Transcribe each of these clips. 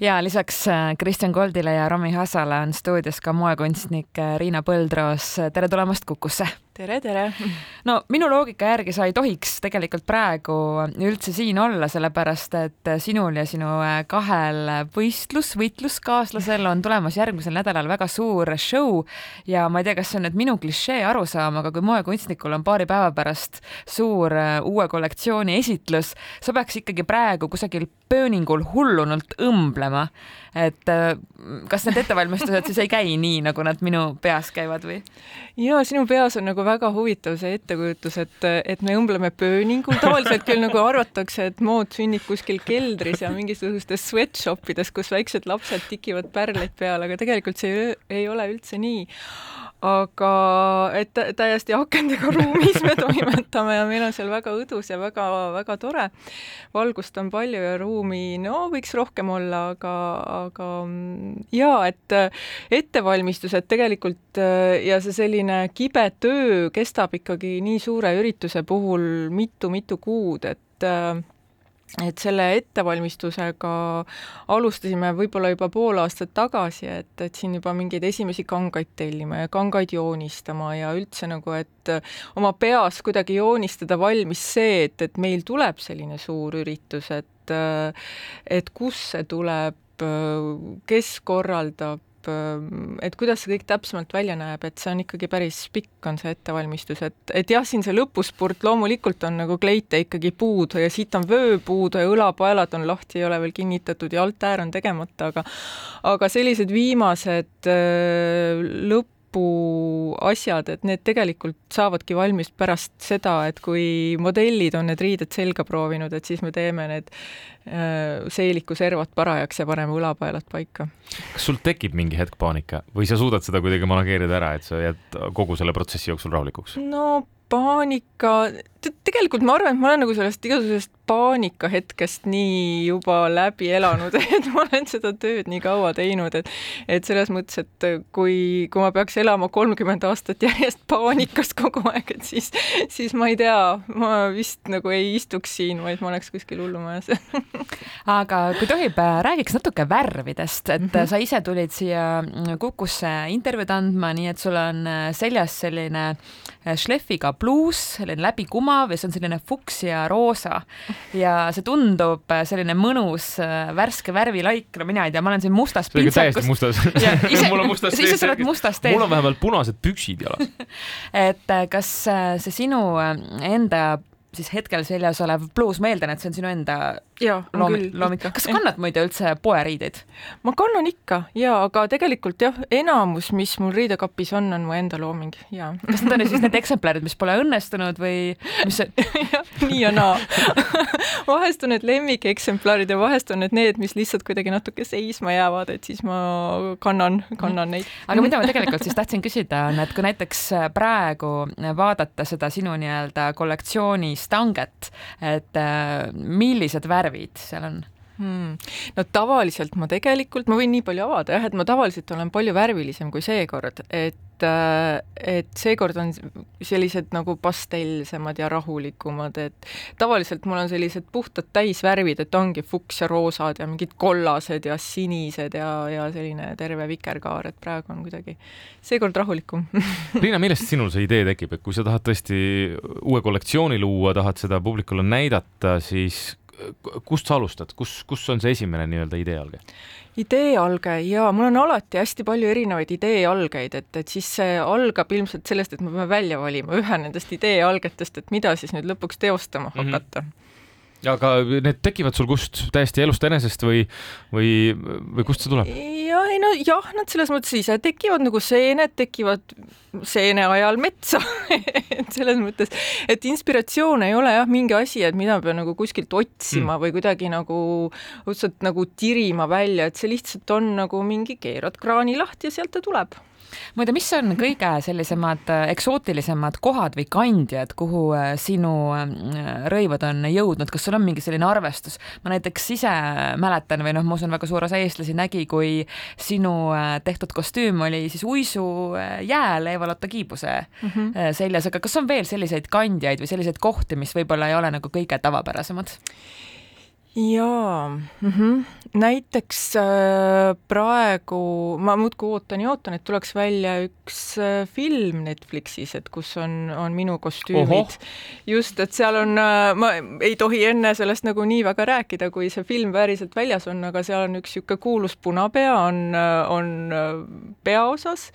ja lisaks äh, Kristjan Koldile ja Rami Hassale on stuudios ka moekunstnik äh, Riina Põldroos. tere tulemast Kukusse! Tere, tere! no minu loogika järgi sa ei tohiks tegelikult praegu üldse siin olla, sellepärast et sinul ja sinu äh, kahel võistlus, võitluskaaslasel on tulemas järgmisel nädalal väga suur show ja ma ei tea, kas see on nüüd minu klišee arusaam, aga kui moekunstnikul on paari päeva pärast suur uue kollektsiooni esitlus, sa peaks ikkagi praegu kusagil pööningul hullunult õmblema. et äh, kas need ettevalmistused siis ei käi nii, nagu nad minu peas käivad või? ja sinu peas on nagu väga huvitav see ettekujutus, et, et me õmbleme pööningul, tavaliselt küll nagu arvatakse, et mood sünnib kuskil keldris ja mingisugustes sweatshop ides, kus väiksed lapsed tikivad pärleid peale, aga tegelikult see ei ole üldse nii aga et täiesti akendega ruumis me toimetame ja meil on seal väga õdus ja väga-väga tore. valgust on palju ja ruumi, no võiks rohkem olla, aga, aga ja et ettevalmistused tegelikult ja see selline kibe töö kestab ikkagi nii suure ürituse puhul mitu-mitu kuud, et et selle ettevalmistusega alustasime võib-olla juba pool aastat tagasi, et, et siin juba mingeid esimesi kangaid tellima ja kangaid joonistama ja üldse nagu, et oma peas kuidagi joonistada valmis see, et, et meil tuleb selline suur üritus, et et kus see tuleb, kes korraldab, et kuidas see kõik täpsemalt välja näeb, et see on ikkagi päris pikk, on see ettevalmistus, et, et jah, siin see lõpuspurt loomulikult on nagu kleite ikkagi puudu ja siit on vöö puudu ja õlapaelad on lahti, ei ole veel kinnitatud ja altäär on tegemata, aga aga sellised viimased äh, lõpp lõpuasjad, et need tegelikult saavadki valmis pärast seda, et kui modellid on need riided selga proovinud, et siis me teeme need äh, seeliku servad parajaks ja paneme õlapaelad paika. kas sul tekib mingi hetk paanika või sa suudad seda kuidagi manageerida ära, et sa jääd kogu selle protsessi jooksul rahulikuks? no paanika, tegelikult ma arvan, et ma olen nagu sellest igasugusest paanikahetkest nii juba läbi elanud, et ma olen seda tööd nii kaua teinud, et et selles mõttes, et kui, kui ma peaks elama kolmkümmend aastat järjest paanikas kogu aeg, et siis, siis ma ei tea, ma vist nagu ei istuks siin, vaid ma oleks kuskil hullumajas aga kui tohib, räägiks natuke värvidest, et mm -hmm. sa ise tulid siia Kukusse intervjuud andma, nii et sul on seljas selline šlefiga pluus, selline läbikumav ja see on selline fuksia roosa. Ja see tundub äh, selline mõnus äh, värske värvilaik, no mina ei tea, ma olen siin mustas pintsakus. täiesti mustas. Ise, mul on mustas ise sa oled mustas tees. mul on vähemalt punased püksid jalas. Et äh, kas see sinu enda siis hetkel seljas olev pluus, ma eeldan, et see on sinu enda küll. looming. kas sa kannad muide üldse poeriideid? ma kannan ikka jaa, aga tegelikult jah, enamus, mis mul riidekapis on, on mu enda looming, jaa. kas need on siis need eksemplarid, mis pole õnnestunud või mis see nii ja naa vahest on need lemmikeksemplarid ja vahest on need need, mis lihtsalt kuidagi natuke seisma jäävad, et siis ma kannan, kannan neid. aga mida ma tegelikult siis tahtsin küsida, on, et kui näiteks praegu vaadata seda sinu nii-öelda kollektsiooni stanget, et äh, millised värvid seal on hmm.? no tavaliselt ma tegelikult, ma võin nii palju avada jah, et ma tavaliselt olen palju värvilisem kui seekord, et et seekord on sellised nagu pastellsemad ja rahulikumad, et tavaliselt mul on sellised puhtad täisvärvid, et ongi fuks ja roosad ja mingid kollased ja sinised ja, ja selline terve vikerkaar, et praegu on kuidagi seekord rahulikum Liina, millest sinul see idee tekib, et kui sa tahad tõesti uue kollektsiooni luua, tahad seda publikule näidata, siis kust sa alustad, kus, kus on see esimene nii-öelda ideealge? ideealge ja mul on alati hästi palju erinevaid ideealgeid, et, et siis see algab ilmselt sellest, et me peame välja valima ühe nendest ideealgetest, et mida siis nüüd lõpuks teostama mhm. hakata mm. -hmm aga need tekivad sul kust, täiesti elust enesest või, või, või kust see tuleb? ja ei no jah, nad selles mõttes ise tekivad nagu seened tekivad seene ajal metsa et selles mõttes, et inspiratsioon ei ole jah mingi asi, et mida peab nagu kuskilt otsima mm. või kuidagi nagu õudselt nagu tirima välja, et see lihtsalt on nagu mingi keerad kraani lahti ja sealt ta tuleb muide, mis on kõige sellisemad äh, eksootilisemad kohad või kandjad, kuhu äh, sinu äh, rõivad on jõudnud, kas sul on mingi selline arvestus? ma näiteks ise mäletan või noh, ma usun, väga suur osa eestlasi nägi, kui sinu tehtud kostüüm oli siis uisujääl Eva-Lotta Kiibuse mm -hmm. seljas, aga kas on veel selliseid kandjaid või selliseid kohti, mis võib-olla ei ole nagu kõige tavapärasemad? Jaa mm, -hmm. näiteks äh, praegu ma muudkui ootan ja ootan, et tuleks välja üks äh, film Netflixis, et kus on, on minu kostüümid. just, et seal on äh,, ma ei tohi enne sellest nagu nii väga rääkida, kui see film päriselt väljas on, aga seal on üks niisugune kuulus punapea on, äh, on äh, peaosas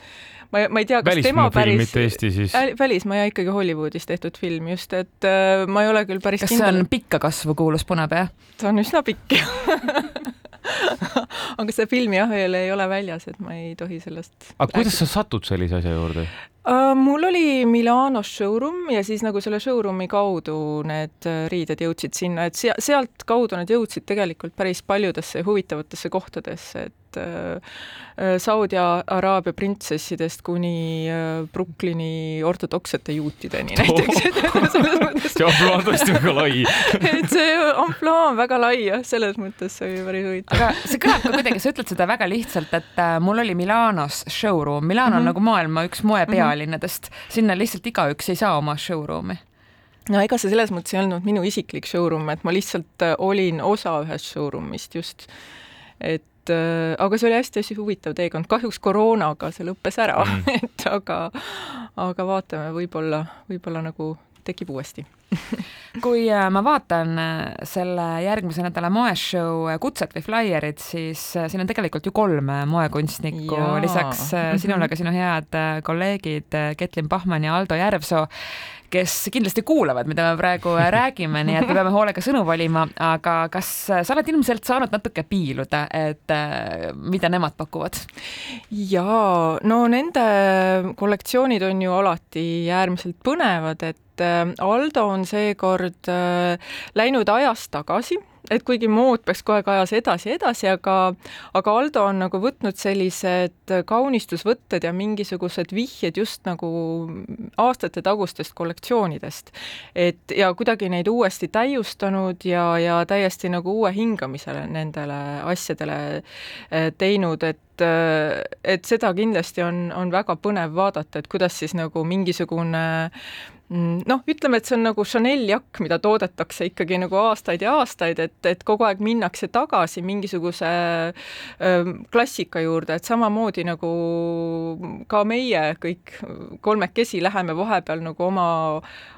ma, ma ei tea, kas tema päris, mitte Eesti siis? välismaa ja ikkagi Hollywoodis tehtud film just, et äh, ma ei ole küll päris kas kindel. see on pikka kasvu kuulus punapea? ta on üsna pikk aga see film jah, veel ei ole väljas, et ma ei tohi sellest aga kuidas sa satud sellise asja juurde uh,? mul oli Milanos showroom ja siis nagu selle showroom'i kaudu need äh, riided jõudsid sinna, et sea-, sealt kaudu nad jõudsid tegelikult päris paljudesse huvitavatesse kohtadesse, et et äh, äh, Saudi Araabia printsessidest kuni äh, Brooklyni ortodoksete juutideni näiteks see ampluaa on tõesti väga lai et see ampluaa on väga lai jah, selles mõttes see oli päris huvitav. aga see kõlab ka kuidagi, sa ütled seda väga lihtsalt, et mul oli Milanos showroom, Milano mm -hmm. on mhm. nagu maailma üks moepealinnadest mm, -hmm. sinna lihtsalt igaüks ei saa oma showroom'i no ega see selles mõttes ei olnud minu isiklik showroom, et ma lihtsalt olin osa ühest showroom'ist just, et et äh, aga see oli hästi-hästi huvitav teekond, kahjuks koroonaga see lõppes ära mm., et aga, aga vaatame, võib-olla, võib-olla nagu tekib uuesti. Kui äh, ma vaatan äh, selle järgmise nädala moeshow kutset või flaierit, siis siin on tegelikult ju kolm moekunstnikku, lisaks sinule ka sinu head kolleegid Ketlin Pahman ja Aldo Järvsoo kes kindlasti kuulavad, mida me praegu räägime, nii et me peame hoolega sõnu valima, aga kas sa oled ilmselt saanud natuke piiluda, et äh, mida nemad pakuvad? jaa, no nende kollektsioonid on ju alati äärmiselt põnevad, et äh, Aldo on seekord äh, läinud ajas tagasi et kuigi mood peaks kogu aeg ajas edasi, edasi, aga aga Aldo on nagu võtnud sellised kaunistusvõtted ja mingisugused vihjed just nagu aastatetagustest kollektsioonidest. et ja kuidagi neid uuesti täiustanud ja, ja täiesti nagu uue hingamisele nendele asjadele eh, teinud, et et seda kindlasti on, on väga põnev vaadata, et kuidas siis nagu mingisugune Mm, noh, ütleme, et see on nagu Chanel jakk, mida toodetakse ikkagi nagu aastaid ja aastaid, et, et kogu aeg minnakse tagasi mingisuguse klassika juurde, et samamoodi nagu ka meie kõik kolmekesi läheme vahepeal nagu oma,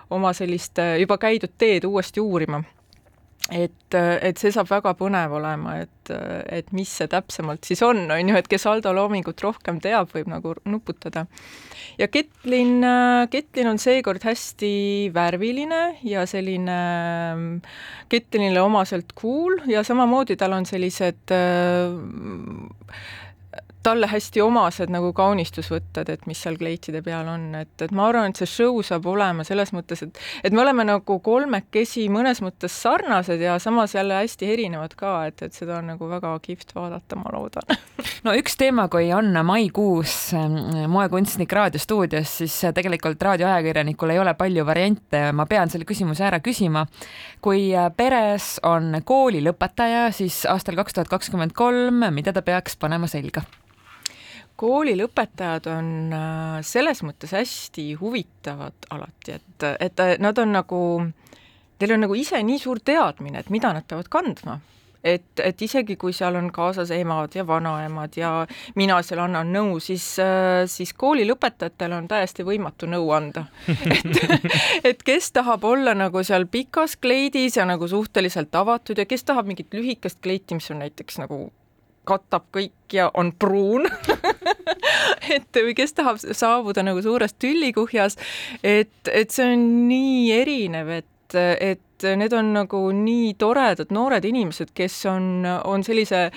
oma sellist juba käidud teed uuesti uurima et, et see saab väga põnev olema, et, et mis see täpsemalt siis on, on ju, et kes Aldo loomingut rohkem teab, võib nagu nuputada. ja Ketlin, Ketlin on seekord hästi värviline ja selline Ketlinile omaselt cool ja samamoodi tal on sellised äh, talle hästi omased nagu kaunistusvõtted, et mis seal kleitide peal on, et, et ma arvan, et see show saab olema selles mõttes, et et me oleme nagu kolmekesi mõnes mõttes sarnased ja samas jälle hästi erinevad ka, et, et seda on nagu väga kihvt vaadata, ma loodan no üks teema, kui on maikuus ähm, moekunstnik raadiostuudios, siis tegelikult raadioajakirjanikul ei ole palju variante, ma pean selle küsimuse ära küsima. kui äh, peres on koolilõpetaja, siis aastal kaks tuhat kakskümmend kolm, mida ta peaks panema selga? Koolilõpetajad on äh, selles mõttes hästi huvitavad alati, et, et nad on nagu, neil on nagu ise nii suur teadmine, et mida nad peavad kandma et, et isegi kui seal on kaasas emad ja vanaemad ja mina seal annan nõu, siis, äh, siis koolilõpetajatel on täiesti võimatu nõu anda. et, et kes tahab olla nagu seal pikas kleidis ja nagu suhteliselt avatud ja kes tahab mingit lühikest kleiti, mis on näiteks nagu katab kõik ja on pruun. Et või kes tahab saabuda nagu suures tüllikuhjas, et, et see on nii erinev, et, et need on nagu nii toredad noored inimesed, kes on, on sellise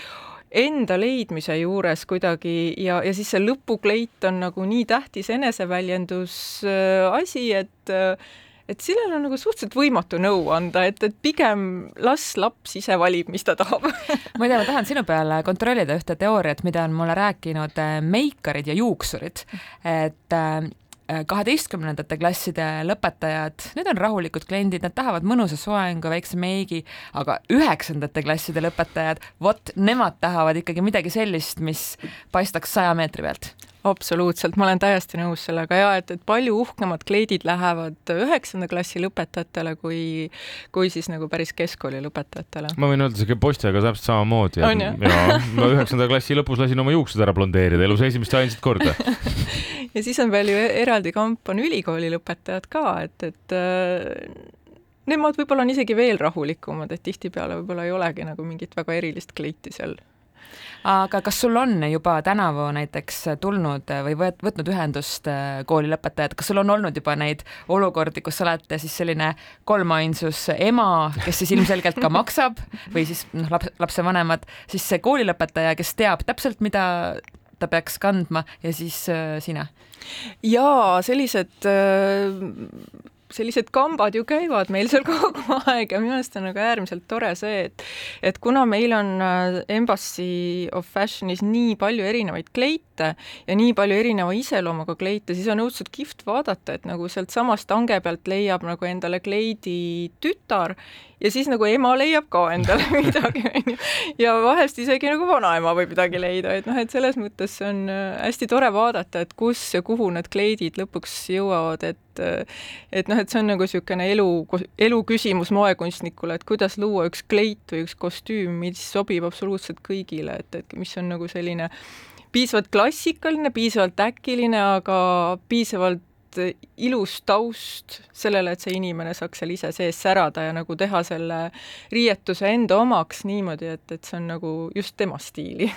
enda leidmise juures kuidagi ja, ja siis see lõpukleit on nagu nii tähtis eneseväljendus äh, et äh, et sellel on nagu suhteliselt võimatu nõu anda, et, et pigem las laps ise valib, mis ta tahab. Tea, ma tahan sinu peale kontrollida ühte teooriat, mida on mulle rääkinud äh, meikarid ja juuksurid, et äh, kaheteistkümnendate klasside lõpetajad, need on rahulikud kliendid, nad tahavad mõnusa soengu, väikse meigi, aga üheksandate klasside lõpetajad, vot nemad tahavad ikkagi midagi sellist, mis paistaks saja meetri pealt absoluutselt, ma olen täiesti nõus sellega ja et, et palju uhkemad kleidid lähevad üheksanda klassi lõpetajatele kui, kui siis nagu päris keskkooli lõpetajatele. ma võin öelda, käib poistega täpselt samamoodi. ja ma üheksanda klassi lõpus lasin oma juuksed ära blondeerida elus esimest ja ainsat korda ja siis on veel ju eraldi kamp on ülikooli lõpetajad ka, et, et äh, nemad võib-olla on isegi veel rahulikumad, et tihtipeale võib-olla ei olegi nagu mingit väga erilist kleiti seal aga kas sul on juba tänavu näiteks tulnud või võt-, võtnud ühendust äh, kooli lõpetajad, kas sul on olnud juba neid olukordi, kus sa oled siis selline kolmainsus ema, kes siis ilmselgelt ka maksab või siis noh, laps, lapsevanemad, siis see koolilõpetaja, kes teab täpselt, mida ta peaks kandma ja siis äh, sina? jaa, sellised äh sellised kambad ju käivad meil seal kogu aeg ja minu meelest on nagu äärmiselt tore see, et et kuna meil on äh, Embassy of Fashionis nii palju erinevaid kleite ja nii palju erineva iseloomuga kleite, siis on õudselt kihvt vaadata, et nagu sealt samast hange pealt leiab nagu endale kleidi tütar ja siis nagu ema leiab ka endale midagi, onju. ja vahest isegi nagu vanaema võib midagi leida, et noh, et selles mõttes on äh, hästi tore vaadata, et kus ja kuhu need kleidid lõpuks jõuavad, et äh, et noh, et see on nagu niisugune elu, elu küsimus moekunstnikule, et kuidas luua üks kleit või üks kostüüm, mis sobib absoluutselt kõigile, et, et mis on nagu selline piisavalt klassikaline, piisavalt äkiline, aga piisavalt ilus taust sellele, et see inimene saaks seal ise sees särada ja nagu teha selle riietuse enda omaks niimoodi, et, et see on nagu just tema stiili.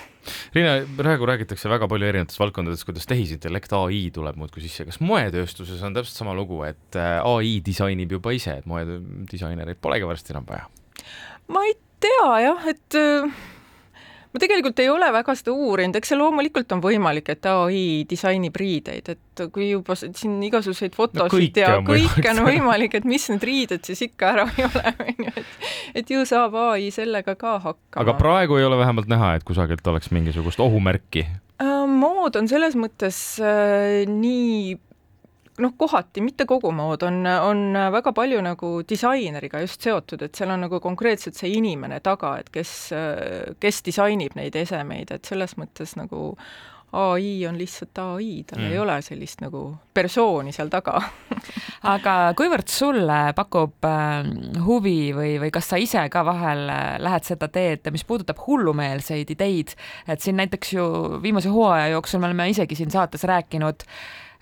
Riina, praegu räägitakse väga palju erinevates valdkondades, kuidas tehisintellekt, ai tuleb muudkui sisse, kas moetööstuses on täpselt sama lugu, et äh, ai disainib juba ise, et moedisainereid polegi varsti enam vaja? ma ei tea jah, et äh, ma tegelikult ei ole väga seda uurinud, eks see loomulikult on võimalik, et ai disainib riideid, et kui juba siin igasuguseid fotosid no, ja kõike on võimalik, et mis need riided siis ikka ära ei ole, on ju, et et ju saab ai sellega ka hakkama. aga praegu ei ole vähemalt näha, et kusagilt oleks mingisugust ohumärki? Äh, mood on selles mõttes äh, nii noh, kohati, mitte kogu mood, on, on väga palju nagu disaineriga just seotud, et seal on nagu konkreetselt see inimene taga, et kes, kes disainib neid esemeid, et selles mõttes nagu ai on lihtsalt ai, tal mm. ei ole sellist nagu persooni seal taga aga kuivõrd sulle pakub äh, huvi või, või kas sa ise ka vahel äh, lähed seda teed, mis puudutab hullumeelseid ideid, et siin näiteks ju viimase hooaja jooksul me oleme isegi siin saates rääkinud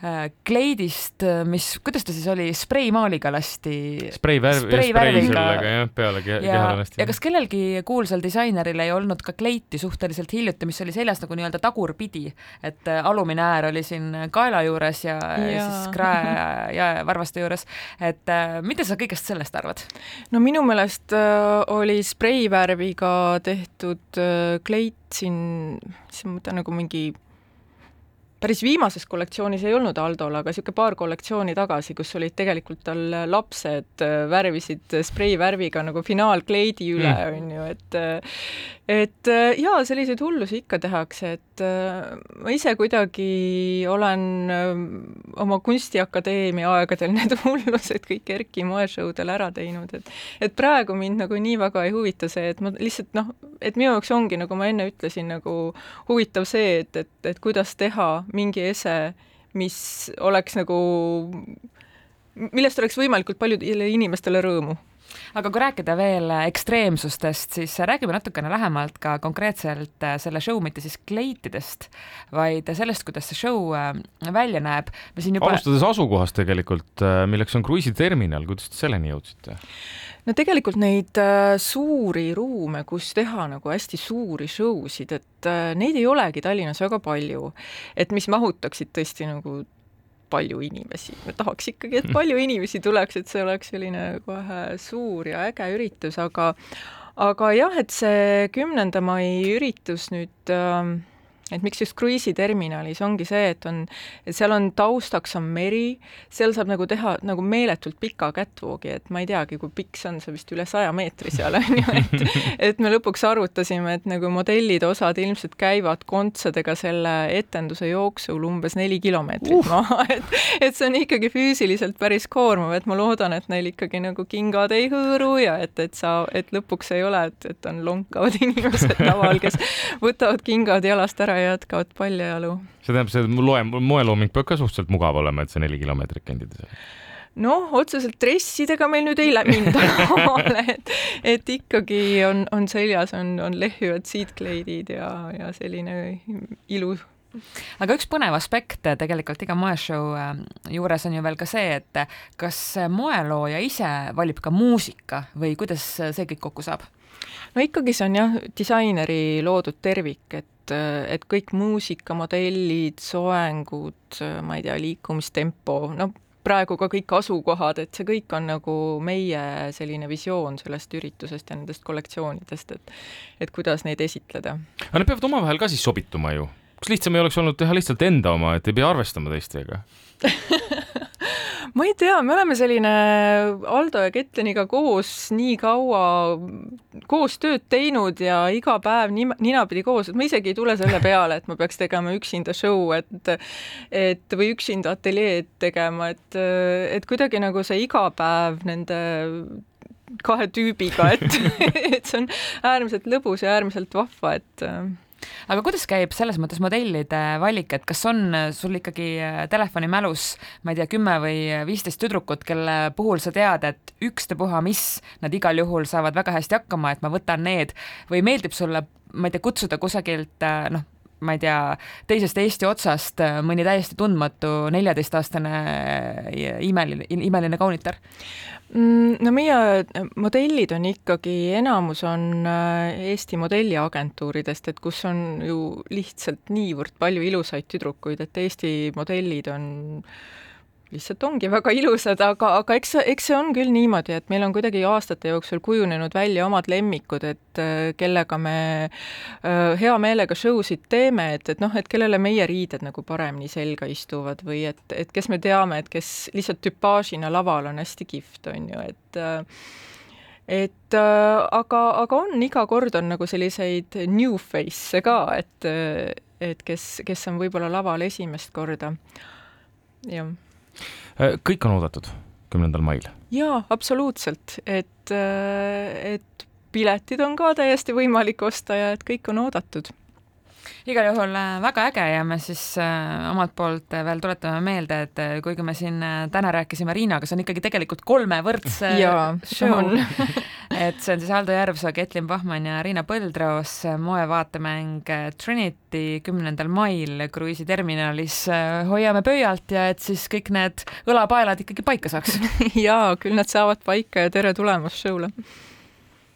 kleidist, äh, mis, kuidas ta siis oli, spreimaaliga lasti. spreivärv, spreivärviga jah, peale keha, ja, kehale lasti. ja kas kellelgi kuulsal disaineril ei olnud ka kleiti suhteliselt hiljuti, mis oli seljas nagu nii-öelda tagurpidi, et äh, alumine äär oli siin kaela juures ja, ja. siis krae ja varvaste juures, et mida sa kõigest sellest arvad? no minu meelest äh, oli spreivärviga tehtud äh, kleit siin, siis ma mõtlen nagu mingi päris viimases kollektsioonis ei olnud Aldol, aga niisugune paar kollektsiooni tagasi, kus olid tegelikult tal lapsed äh, värvisid spreivärviga nagu finaalkleidi üle, mm. on ju, et äh, et äh, jaa, selliseid hullusi ikka tehakse, et ma ise kuidagi olen oma Kunstiakadeemia aegadel need hullused kõik Erki moeshowdel ära teinud, et et praegu mind nagu nii väga ei huvita see, et ma lihtsalt noh, et minu jaoks ongi, nagu ma enne ütlesin, nagu huvitav see, et, et, et kuidas teha mingi ese, mis oleks nagu, millest oleks võimalikult paljudele inimestele rõõmu aga kui rääkida veel ekstreemsustest, siis räägime natukene lähemalt ka konkreetselt selle show mitte siis kleitidest, vaid sellest, kuidas see show äh, välja näeb. Juba... alustades asukohast tegelikult, äh, milleks on kruiisiterminal, kuidas te selleni jõudsite? no tegelikult neid äh, suuri ruume, kus teha nagu hästi suuri show sid, et äh, neid ei olegi Tallinnas väga palju. et mis mahutaksid tõesti nagu palju inimesi, me tahaks ikkagi, et palju inimesi tuleks, et see oleks selline kohe suur ja äge üritus, aga aga jah, et see kümnenda mai üritus nüüd äh, et miks just kruiisiterminalis ongi see, et on, et seal on taustaks on meri, seal saab nagu teha nagu meeletult pika catwalk'i, et ma ei teagi, kui pikk see on, see vist üle saja meetri seal on ju, et et me lõpuks arutasime, et nagu modellide osad ilmselt käivad kontsadega selle etenduse jooksul umbes neli kilomeetrit uh. maha, et et see on ikkagi füüsiliselt päris koormav, et ma loodan, et neil ikkagi nagu kingad ei hõõru ja et, et sa, et lõpuks ei ole, et, et on lonkavad inimesed laval, kes võtavad kingad jalast ära ja jätkavad paljajalu. see tähendab, see loe, moelooming peab ka suhteliselt mugav olema, et see neli kilomeetrit kõndida seal noh, otseselt dressidega meil nüüd ei minda maale, et, et ikkagi on, on seljas, on, on lehvivad siidkleidid ja, ja selline ilus aga üks põnev aspekt tegelikult iga moeshow äh, juures on ju veel ka see, et kas moelooja ise valib ka muusika või kuidas see kõik kokku saab? no ikkagi see on jah, disaineri loodud tervik, et, et kõik muusika, modellid, soengud, ma ei tea, liikumistempo, no praegu ka kõik asukohad, et see kõik on nagu meie selline visioon sellest üritusest ja nendest kollektsioonidest, et et kuidas neid esitleda. aga need peavad omavahel ka siis sobituma ju? kas lihtsam ei oleks olnud teha lihtsalt enda oma, et ei pea arvestama teistega ma ei tea, me oleme selline Aldo ja Ketleniga koos nii kaua koos tööd teinud ja iga päev nina, ninapidi koos, et ma isegi ei tule selle peale, et ma peaks tegema üksinda show, et et või üksinda ateljeed tegema, et, et kuidagi nagu see iga päev nende kahe tüübiga, et, et see on äärmiselt lõbus ja äärmiselt vahva, et aga kuidas käib selles mõttes modellide valik, et kas on sul ikkagi äh, telefoni mälus, ma ei tea, kümme või viisteist tüdrukut, kelle puhul sa tead, et ükstapuha mis, nad igal juhul saavad väga hästi hakkama, et ma võtan need või meeldib sulle, ma ei tea, kutsuda kusagilt äh, noh, ma ei tea, teisest Eesti otsast äh, mõni täiesti tundmatu neljateistaastane imeline, imeline kaunitar? Mm, no meie äh, modellid on ikkagi, enamus on äh, Eesti modelliagentuuridest, et kus on ju lihtsalt niivõrd palju ilusaid tüdrukuid, et Eesti modellid on lihtsalt ongi väga ilusad, aga, aga eks, eks see on küll niimoodi, et meil on kuidagi aastate jooksul kujunenud välja omad lemmikud, et äh, kellega me äh, hea meelega show sid teeme, et, et noh, et kellele meie riided nagu paremini selga istuvad või et, et kes me teame, et kes lihtsalt tüpaažina laval on hästi kihvt, on ju, et äh, et aga, aga on, iga kord on nagu selliseid new face'e ka, et, et kes, kes on võib-olla laval esimest korda, jah kõik on oodatud kümnendal mail? jaa, absoluutselt, et, äh, et piletid on ka täiesti võimalik osta ja et kõik on oodatud igal juhul äh, väga äge ja me siis äh, omalt poolt äh, veel tuletame meelde, et kuigi me siin täna rääkisime Riinaga, see on ikkagi tegelikult kolmevõrdse show. Et see on siis Aldo Järvsoo, Ketlin Pahman ja Riina Põldroos moevaatemäng Trinity kümnendal mail Kruiisi terminalis. hoiame pöialt ja et siis kõik need õlapaelad ikkagi paika saaks. Jaa, küll nad saavad paika ja tere tulemast show'le